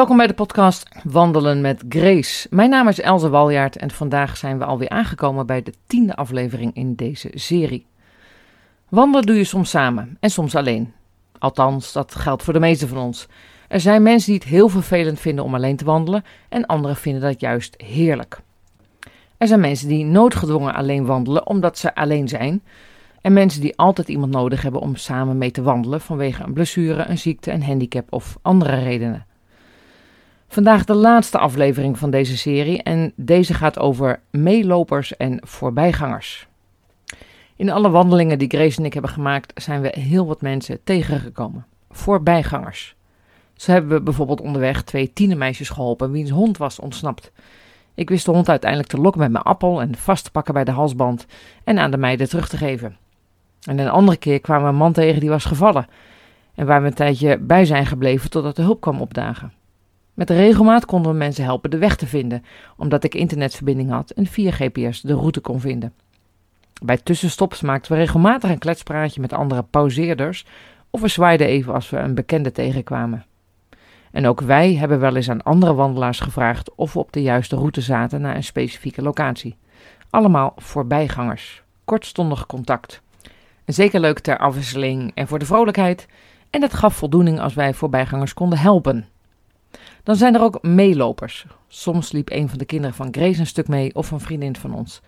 Welkom bij de podcast Wandelen met Grace. Mijn naam is Elze Waljaard en vandaag zijn we alweer aangekomen bij de tiende aflevering in deze serie. Wandelen doe je soms samen en soms alleen. Althans, dat geldt voor de meeste van ons. Er zijn mensen die het heel vervelend vinden om alleen te wandelen en anderen vinden dat juist heerlijk. Er zijn mensen die noodgedwongen alleen wandelen omdat ze alleen zijn. En mensen die altijd iemand nodig hebben om samen mee te wandelen vanwege een blessure, een ziekte, een handicap of andere redenen. Vandaag de laatste aflevering van deze serie en deze gaat over meelopers en voorbijgangers. In alle wandelingen die Grace en ik hebben gemaakt zijn we heel wat mensen tegengekomen. Voorbijgangers. Zo hebben we bijvoorbeeld onderweg twee tienermeisjes geholpen wiens hond was ontsnapt. Ik wist de hond uiteindelijk te lokken met mijn appel en vast te pakken bij de halsband en aan de meiden terug te geven. En een andere keer kwamen we een man tegen die was gevallen en waar we een tijdje bij zijn gebleven totdat de hulp kwam opdagen. Met regelmaat konden we mensen helpen de weg te vinden, omdat ik internetverbinding had en via GPS de route kon vinden. Bij tussenstops maakten we regelmatig een kletspraatje met andere pauzeerders of we zwaaiden even als we een bekende tegenkwamen. En ook wij hebben wel eens aan andere wandelaars gevraagd of we op de juiste route zaten naar een specifieke locatie. Allemaal voorbijgangers. Kortstondig contact. En zeker leuk ter afwisseling en voor de vrolijkheid. En het gaf voldoening als wij voorbijgangers konden helpen. Dan zijn er ook meelopers. Soms liep een van de kinderen van Grace een stuk mee of een vriendin van ons.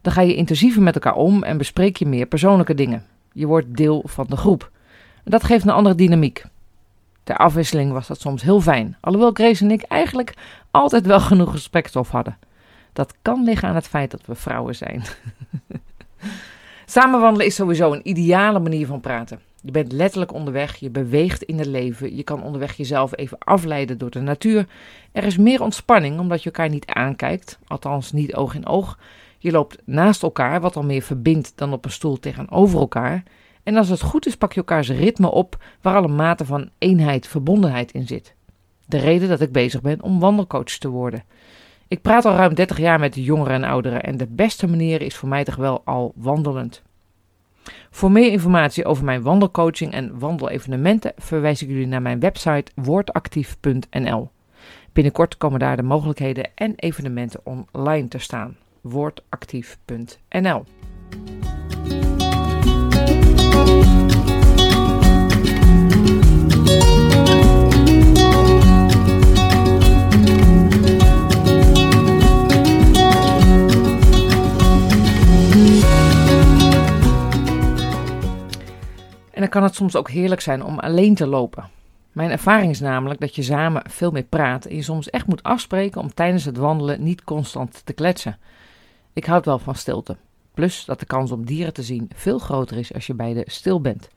Dan ga je intensiever met elkaar om en bespreek je meer persoonlijke dingen. Je wordt deel van de groep. Dat geeft een andere dynamiek. Ter afwisseling was dat soms heel fijn, alhoewel Grace en ik eigenlijk altijd wel genoeg gesprekstof hadden. Dat kan liggen aan het feit dat we vrouwen zijn. Samenwandelen is sowieso een ideale manier van praten. Je bent letterlijk onderweg, je beweegt in het leven, je kan onderweg jezelf even afleiden door de natuur. Er is meer ontspanning omdat je elkaar niet aankijkt, althans niet oog in oog. Je loopt naast elkaar, wat al meer verbindt dan op een stoel tegenover elkaar. En als het goed is, pak je elkaars ritme op waar alle mate van eenheid, verbondenheid in zit. De reden dat ik bezig ben om wandelcoach te worden. Ik praat al ruim 30 jaar met jongeren en ouderen en de beste manier is voor mij toch wel al wandelend. Voor meer informatie over mijn wandelcoaching en wandelevenementen verwijs ik jullie naar mijn website woordactief.nl. Binnenkort komen daar de mogelijkheden en evenementen online te staan. woordactief.nl. kan het soms ook heerlijk zijn om alleen te lopen. Mijn ervaring is namelijk dat je samen veel meer praat en je soms echt moet afspreken om tijdens het wandelen niet constant te kletsen. Ik houd wel van stilte. Plus dat de kans om dieren te zien veel groter is als je beide stil bent.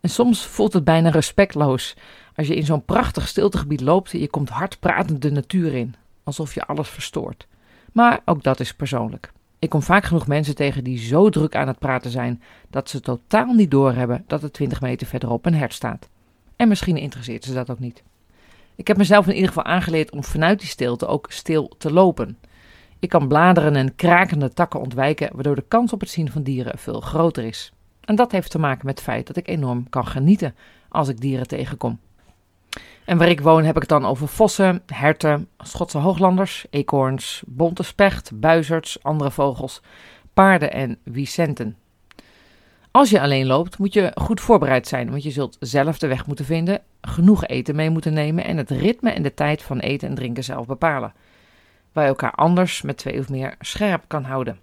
En soms voelt het bijna respectloos als je in zo'n prachtig stiltegebied loopt en je komt hard pratend de natuur in, alsof je alles verstoort. Maar ook dat is persoonlijk. Ik kom vaak genoeg mensen tegen die zo druk aan het praten zijn dat ze totaal niet doorhebben dat er 20 meter verderop een hert staat. En misschien interesseert ze dat ook niet. Ik heb mezelf in ieder geval aangeleerd om vanuit die stilte ook stil te lopen. Ik kan bladeren en krakende takken ontwijken, waardoor de kans op het zien van dieren veel groter is. En dat heeft te maken met het feit dat ik enorm kan genieten als ik dieren tegenkom. En waar ik woon heb ik het dan over vossen, herten, Schotse hooglanders, eekhoorns, bonte specht, buizerds, andere vogels, paarden en wiesenten. Als je alleen loopt, moet je goed voorbereid zijn, want je zult zelf de weg moeten vinden, genoeg eten mee moeten nemen en het ritme en de tijd van eten en drinken zelf bepalen. Waar je elkaar anders met twee of meer scherp kan houden.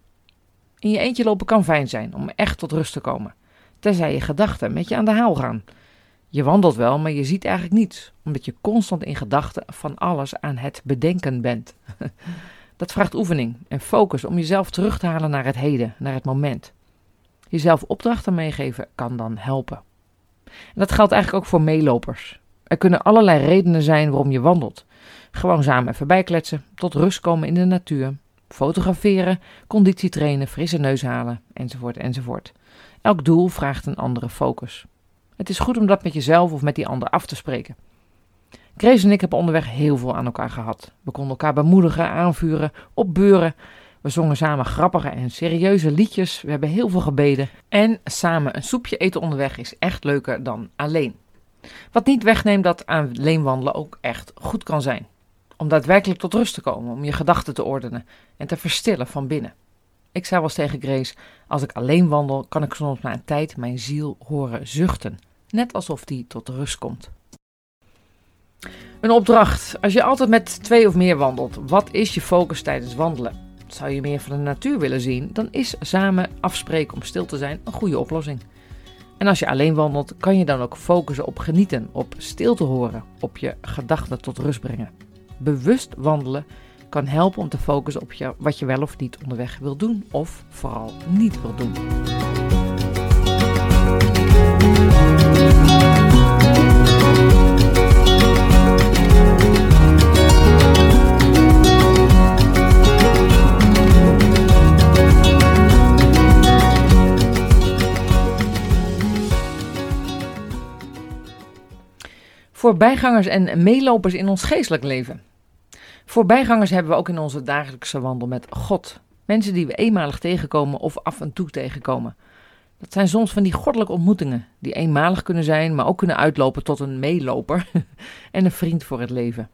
In je eentje lopen kan fijn zijn om echt tot rust te komen, tenzij je gedachten met je aan de haal gaan. Je wandelt wel, maar je ziet eigenlijk niets, omdat je constant in gedachten van alles aan het bedenken bent. Dat vraagt oefening en focus om jezelf terug te halen naar het heden, naar het moment. Jezelf opdrachten meegeven kan dan helpen. En dat geldt eigenlijk ook voor meelopers. Er kunnen allerlei redenen zijn waarom je wandelt. Gewoon samen even bijkletsen, tot rust komen in de natuur, fotograferen, conditie trainen, frisse neus halen, enzovoort, enzovoort. Elk doel vraagt een andere focus. Het is goed om dat met jezelf of met die ander af te spreken. Grace en ik hebben onderweg heel veel aan elkaar gehad. We konden elkaar bemoedigen, aanvuren, opbeuren. We zongen samen grappige en serieuze liedjes. We hebben heel veel gebeden. En samen een soepje eten onderweg is echt leuker dan alleen. Wat niet wegneemt dat alleen wandelen ook echt goed kan zijn. Om daadwerkelijk tot rust te komen, om je gedachten te ordenen en te verstillen van binnen. Ik zei wel eens tegen Grace: Als ik alleen wandel, kan ik soms na een tijd mijn ziel horen zuchten. Net alsof die tot rust komt. Een opdracht. Als je altijd met twee of meer wandelt, wat is je focus tijdens wandelen? Zou je meer van de natuur willen zien, dan is samen afspreken om stil te zijn een goede oplossing. En als je alleen wandelt, kan je dan ook focussen op genieten, op stil te horen, op je gedachten tot rust brengen. Bewust wandelen kan helpen om te focussen op je, wat je wel of niet onderweg wil doen, of vooral niet wil doen. Voorbijgangers en meelopers in ons geestelijk leven. Voorbijgangers hebben we ook in onze dagelijkse wandel met God. Mensen die we eenmalig tegenkomen of af en toe tegenkomen. Dat zijn soms van die goddelijke ontmoetingen, die eenmalig kunnen zijn, maar ook kunnen uitlopen tot een meeloper en een vriend voor het leven.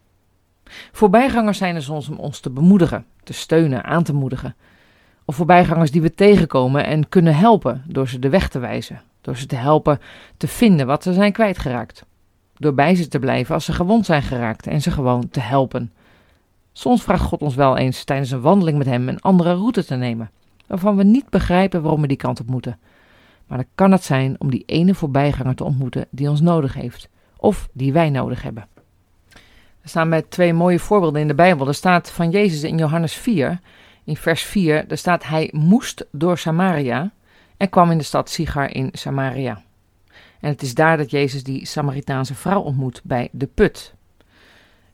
Voorbijgangers zijn er soms om ons te bemoedigen, te steunen, aan te moedigen. Of voorbijgangers die we tegenkomen en kunnen helpen door ze de weg te wijzen, door ze te helpen te vinden wat ze zijn kwijtgeraakt. Door bij ze te blijven als ze gewond zijn geraakt en ze gewoon te helpen. Soms vraagt God ons wel eens tijdens een wandeling met Hem een andere route te nemen, waarvan we niet begrijpen waarom we die kant op moeten. Maar dan kan het zijn om die ene voorbijganger te ontmoeten die ons nodig heeft, of die wij nodig hebben. Er staan met twee mooie voorbeelden in de Bijbel. Er staat van Jezus in Johannes 4, in vers 4, er staat hij moest door Samaria en kwam in de stad Sigar in Samaria. En het is daar dat Jezus die Samaritaanse vrouw ontmoet bij de put.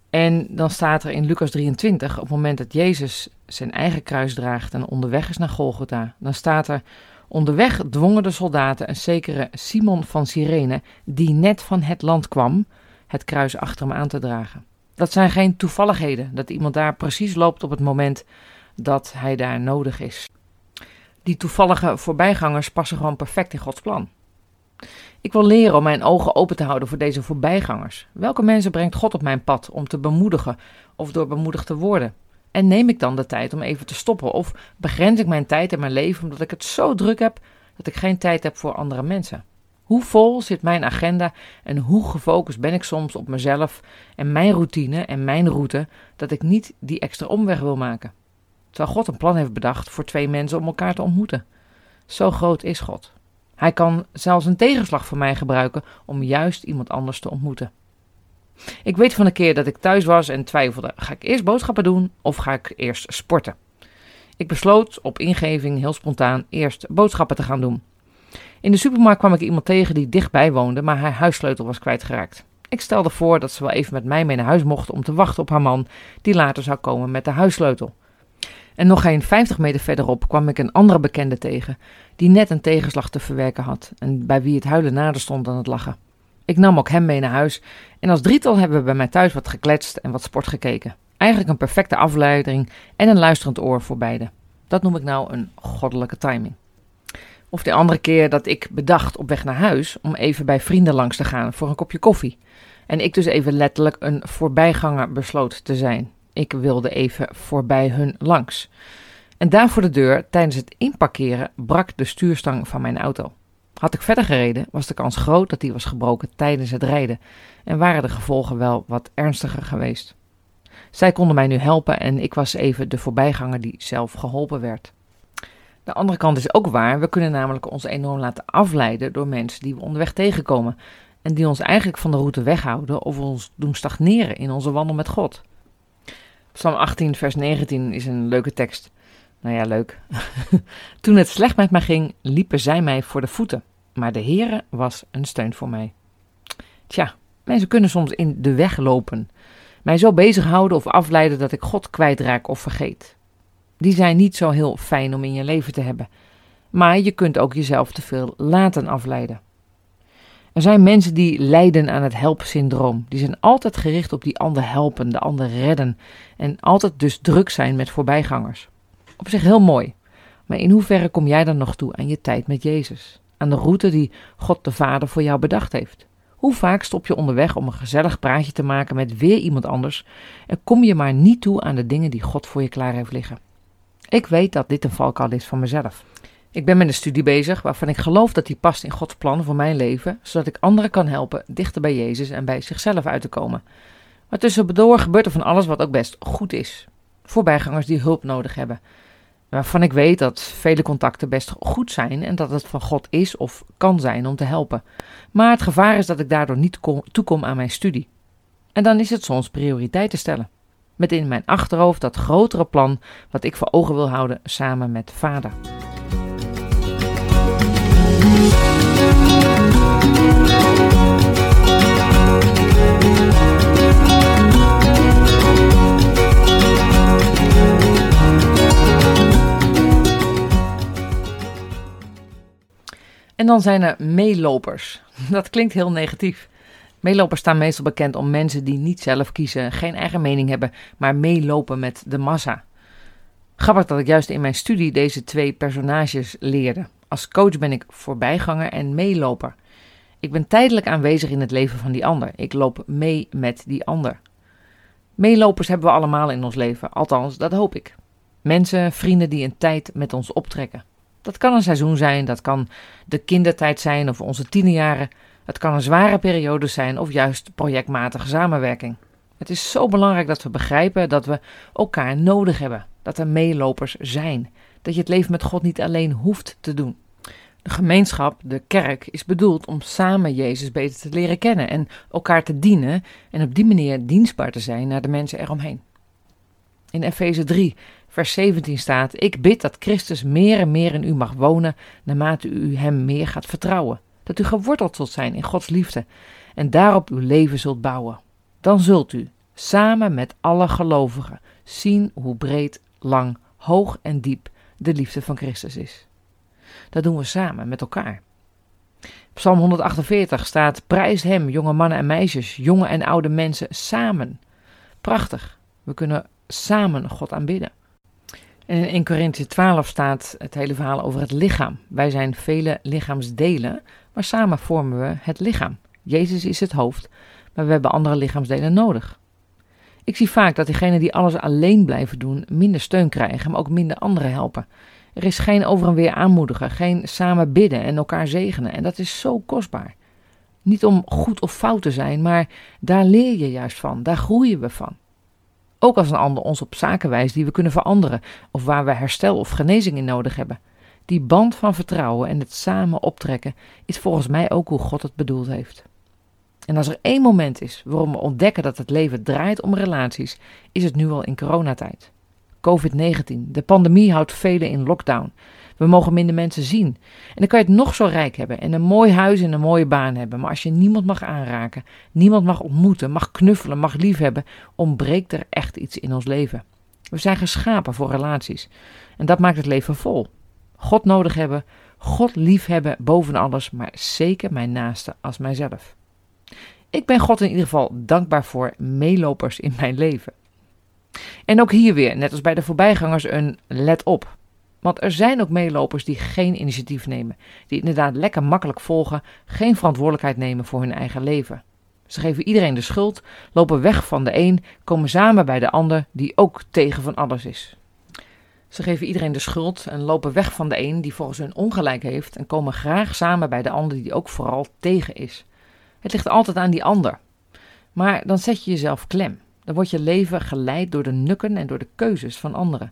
En dan staat er in Lucas 23, op het moment dat Jezus zijn eigen kruis draagt en onderweg is naar Golgotha, dan staat er: Onderweg dwongen de soldaten een zekere Simon van Cyrene, die net van het land kwam, het kruis achter hem aan te dragen. Dat zijn geen toevalligheden, dat iemand daar precies loopt op het moment dat hij daar nodig is. Die toevallige voorbijgangers passen gewoon perfect in Gods plan. Ik wil leren om mijn ogen open te houden voor deze voorbijgangers. Welke mensen brengt God op mijn pad om te bemoedigen of door bemoedigd te worden? En neem ik dan de tijd om even te stoppen? Of begrens ik mijn tijd en mijn leven omdat ik het zo druk heb dat ik geen tijd heb voor andere mensen? Hoe vol zit mijn agenda en hoe gefocust ben ik soms op mezelf en mijn routine en mijn route dat ik niet die extra omweg wil maken? Terwijl God een plan heeft bedacht voor twee mensen om elkaar te ontmoeten. Zo groot is God. Hij kan zelfs een tegenslag voor mij gebruiken om juist iemand anders te ontmoeten. Ik weet van een keer dat ik thuis was en twijfelde: ga ik eerst boodschappen doen of ga ik eerst sporten? Ik besloot op ingeving heel spontaan eerst boodschappen te gaan doen. In de supermarkt kwam ik iemand tegen die dichtbij woonde, maar haar huissleutel was kwijtgeraakt. Ik stelde voor dat ze wel even met mij mee naar huis mocht om te wachten op haar man, die later zou komen met de huissleutel. En nog geen 50 meter verderop kwam ik een andere bekende tegen, die net een tegenslag te verwerken had en bij wie het huilen nader stond dan het lachen. Ik nam ook hem mee naar huis en als drietal hebben we bij mij thuis wat gekletst en wat sport gekeken. Eigenlijk een perfecte afleiding en een luisterend oor voor beiden. Dat noem ik nou een goddelijke timing. Of de andere keer dat ik bedacht op weg naar huis om even bij vrienden langs te gaan voor een kopje koffie. En ik dus even letterlijk een voorbijganger besloot te zijn. Ik wilde even voorbij hun langs. En daar voor de deur, tijdens het inparkeren, brak de stuurstang van mijn auto. Had ik verder gereden, was de kans groot dat die was gebroken tijdens het rijden en waren de gevolgen wel wat ernstiger geweest. Zij konden mij nu helpen en ik was even de voorbijganger die zelf geholpen werd. De andere kant is ook waar, we kunnen namelijk ons enorm laten afleiden door mensen die we onderweg tegenkomen en die ons eigenlijk van de route weghouden of ons doen stagneren in onze wandel met God. Psalm 18, vers 19 is een leuke tekst. Nou ja, leuk. Toen het slecht met mij ging, liepen zij mij voor de voeten. Maar de Heere was een steun voor mij. Tja, mensen kunnen soms in de weg lopen. Mij zo bezighouden of afleiden dat ik God kwijtraak of vergeet. Die zijn niet zo heel fijn om in je leven te hebben. Maar je kunt ook jezelf te veel laten afleiden. Er zijn mensen die lijden aan het helpsyndroom. Die zijn altijd gericht op die ander helpen, de ander redden. En altijd dus druk zijn met voorbijgangers. Op zich heel mooi. Maar in hoeverre kom jij dan nog toe aan je tijd met Jezus? Aan de route die God de Vader voor jou bedacht heeft? Hoe vaak stop je onderweg om een gezellig praatje te maken met weer iemand anders en kom je maar niet toe aan de dingen die God voor je klaar heeft liggen? Ik weet dat dit een valkuil is van mezelf. Ik ben met een studie bezig waarvan ik geloof dat die past in Gods plan voor mijn leven, zodat ik anderen kan helpen dichter bij Jezus en bij zichzelf uit te komen. Maar tussendoor gebeurt er van alles wat ook best goed is. Voorbijgangers die hulp nodig hebben. Waarvan ik weet dat vele contacten best goed zijn en dat het van God is of kan zijn om te helpen. Maar het gevaar is dat ik daardoor niet toekom aan mijn studie. En dan is het soms prioriteit te stellen. Met in mijn achterhoofd dat grotere plan wat ik voor ogen wil houden samen met vader. En dan zijn er meelopers. Dat klinkt heel negatief. Meelopers staan meestal bekend om mensen die niet zelf kiezen, geen eigen mening hebben, maar meelopen met de massa. Grappig dat ik juist in mijn studie deze twee personages leerde. Als coach ben ik voorbijganger en meeloper. Ik ben tijdelijk aanwezig in het leven van die ander. Ik loop mee met die ander. Meelopers hebben we allemaal in ons leven, althans, dat hoop ik. Mensen, vrienden die een tijd met ons optrekken. Dat kan een seizoen zijn, dat kan de kindertijd zijn of onze tienerjaren. Het kan een zware periode zijn of juist projectmatige samenwerking. Het is zo belangrijk dat we begrijpen dat we elkaar nodig hebben, dat er meelopers zijn, dat je het leven met God niet alleen hoeft te doen. De gemeenschap, de kerk, is bedoeld om samen Jezus beter te leren kennen en elkaar te dienen en op die manier dienstbaar te zijn naar de mensen eromheen. In Efeze 3 vers 17 staat: Ik bid dat Christus meer en meer in u mag wonen, naarmate u hem meer gaat vertrouwen. Dat u geworteld zult zijn in Gods liefde en daarop uw leven zult bouwen. Dan zult u, samen met alle gelovigen, zien hoe breed, lang, hoog en diep de liefde van Christus is. Dat doen we samen met elkaar. Psalm 148 staat: Prijs hem, jonge mannen en meisjes, jonge en oude mensen, samen. Prachtig. We kunnen samen God aanbidden. En in Korinthe 12 staat het hele verhaal over het lichaam. Wij zijn vele lichaamsdelen, maar samen vormen we het lichaam. Jezus is het hoofd, maar we hebben andere lichaamsdelen nodig. Ik zie vaak dat diegenen die alles alleen blijven doen, minder steun krijgen, maar ook minder anderen helpen. Er is geen over en weer aanmoedigen, geen samen bidden en elkaar zegenen. En dat is zo kostbaar. Niet om goed of fout te zijn, maar daar leer je juist van, daar groeien we van. Ook als een ander ons op zaken wijst die we kunnen veranderen of waar we herstel of genezing in nodig hebben. Die band van vertrouwen en het samen optrekken is volgens mij ook hoe God het bedoeld heeft. En als er één moment is waarom we ontdekken dat het leven draait om relaties, is het nu al in coronatijd. COVID-19, de pandemie houdt velen in lockdown. We mogen minder mensen zien. En dan kan je het nog zo rijk hebben en een mooi huis en een mooie baan hebben. Maar als je niemand mag aanraken, niemand mag ontmoeten, mag knuffelen, mag liefhebben, ontbreekt er echt iets in ons leven. We zijn geschapen voor relaties. En dat maakt het leven vol. God nodig hebben, God liefhebben boven alles, maar zeker mijn naaste als mijzelf. Ik ben God in ieder geval dankbaar voor meelopers in mijn leven. En ook hier weer, net als bij de voorbijgangers, een let op. Want er zijn ook meelopers die geen initiatief nemen, die inderdaad lekker makkelijk volgen, geen verantwoordelijkheid nemen voor hun eigen leven. Ze geven iedereen de schuld, lopen weg van de een, komen samen bij de ander die ook tegen van alles is. Ze geven iedereen de schuld en lopen weg van de een die volgens hun ongelijk heeft en komen graag samen bij de ander die ook vooral tegen is. Het ligt altijd aan die ander. Maar dan zet je jezelf klem. Dan wordt je leven geleid door de nukken en door de keuzes van anderen.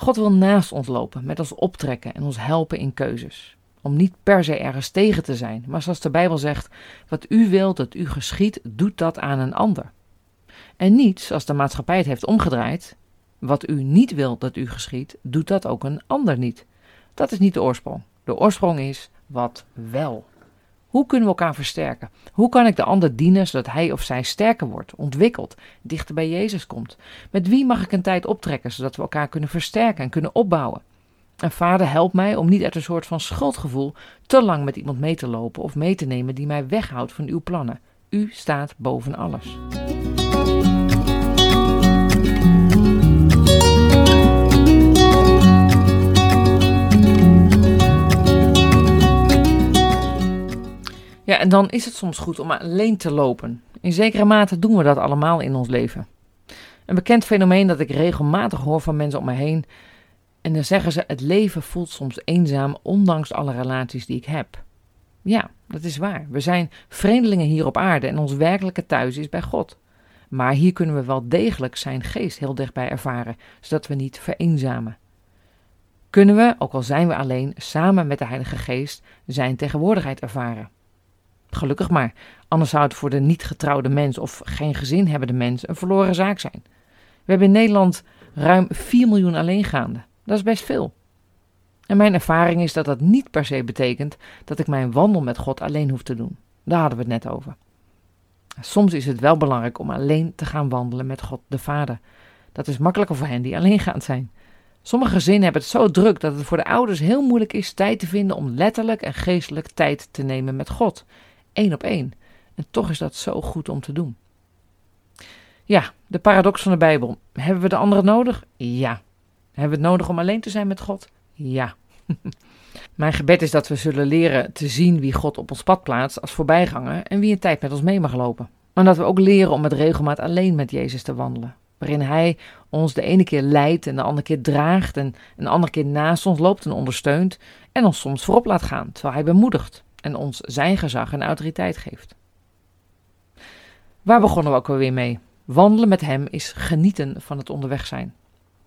God wil naast ons lopen, met ons optrekken en ons helpen in keuzes. Om niet per se ergens tegen te zijn, maar zoals de Bijbel zegt: wat u wilt dat u geschiet, doet dat aan een ander. En niet, zoals de maatschappij het heeft omgedraaid, wat u niet wilt dat u geschiet, doet dat ook een ander niet. Dat is niet de oorsprong. De oorsprong is wat wel. Hoe kunnen we elkaar versterken? Hoe kan ik de ander dienen zodat hij of zij sterker wordt, ontwikkelt, dichter bij Jezus komt? Met wie mag ik een tijd optrekken zodat we elkaar kunnen versterken en kunnen opbouwen? En vader, help mij om niet uit een soort van schuldgevoel te lang met iemand mee te lopen of mee te nemen die mij weghoudt van uw plannen. U staat boven alles. Ja, en dan is het soms goed om alleen te lopen. In zekere mate doen we dat allemaal in ons leven. Een bekend fenomeen dat ik regelmatig hoor van mensen om me heen. En dan zeggen ze: Het leven voelt soms eenzaam, ondanks alle relaties die ik heb. Ja, dat is waar. We zijn vreemdelingen hier op aarde en ons werkelijke thuis is bij God. Maar hier kunnen we wel degelijk zijn geest heel dichtbij ervaren, zodat we niet vereenzamen. Kunnen we, ook al zijn we alleen, samen met de Heilige Geest zijn tegenwoordigheid ervaren. Gelukkig maar, anders zou het voor de niet getrouwde mens of geen gezin hebbende mens een verloren zaak zijn. We hebben in Nederland ruim 4 miljoen alleengaanden. Dat is best veel. En mijn ervaring is dat dat niet per se betekent dat ik mijn wandel met God alleen hoef te doen. Daar hadden we het net over. Soms is het wel belangrijk om alleen te gaan wandelen met God de Vader. Dat is makkelijker voor hen die alleengaand zijn. Sommige gezinnen hebben het zo druk dat het voor de ouders heel moeilijk is tijd te vinden om letterlijk en geestelijk tijd te nemen met God. Eén op één. En toch is dat zo goed om te doen. Ja, de paradox van de Bijbel. Hebben we de anderen nodig? Ja. Hebben we het nodig om alleen te zijn met God? Ja. Mijn gebed is dat we zullen leren te zien wie God op ons pad plaatst als voorbijganger en wie een tijd met ons mee mag lopen. Maar dat we ook leren om met regelmaat alleen met Jezus te wandelen. Waarin Hij ons de ene keer leidt en de andere keer draagt en een andere keer naast ons loopt en ondersteunt en ons soms voorop laat gaan, terwijl Hij bemoedigt en ons zijn gezag en autoriteit geeft. Waar begonnen we ook alweer mee? Wandelen met Hem is genieten van het onderweg zijn.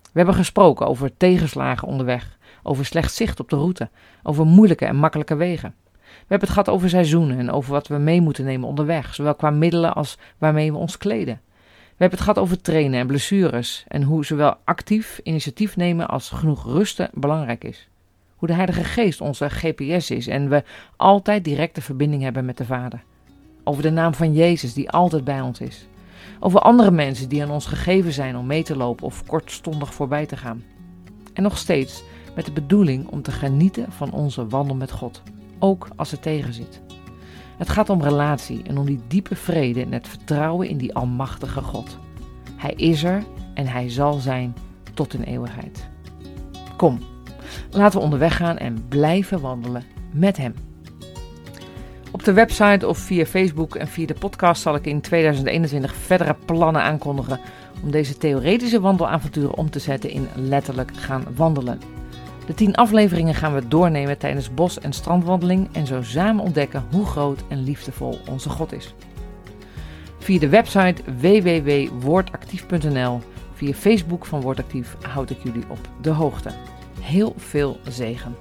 We hebben gesproken over tegenslagen onderweg, over slecht zicht op de route, over moeilijke en makkelijke wegen. We hebben het gehad over seizoenen en over wat we mee moeten nemen onderweg, zowel qua middelen als waarmee we ons kleden. We hebben het gehad over trainen en blessures en hoe zowel actief initiatief nemen als genoeg rusten belangrijk is. Hoe de Heilige Geest onze GPS is en we altijd directe verbinding hebben met de Vader. Over de naam van Jezus die altijd bij ons is. Over andere mensen die aan ons gegeven zijn om mee te lopen of kortstondig voorbij te gaan. En nog steeds met de bedoeling om te genieten van onze wandel met God, ook als het tegenzit. Het gaat om relatie en om die diepe vrede en het vertrouwen in die almachtige God. Hij is er en hij zal zijn tot in eeuwigheid. Kom, laten we onderweg gaan en blijven wandelen met hem. Op de website of via Facebook en via de podcast zal ik in 2021 verdere plannen aankondigen om deze theoretische wandelavonturen om te zetten in letterlijk gaan wandelen. De tien afleveringen gaan we doornemen tijdens bos- en strandwandeling en zo samen ontdekken hoe groot en liefdevol onze God is. Via de website www.woordactief.nl, via Facebook van Woordactief houd ik jullie op de hoogte. Heel veel zegen.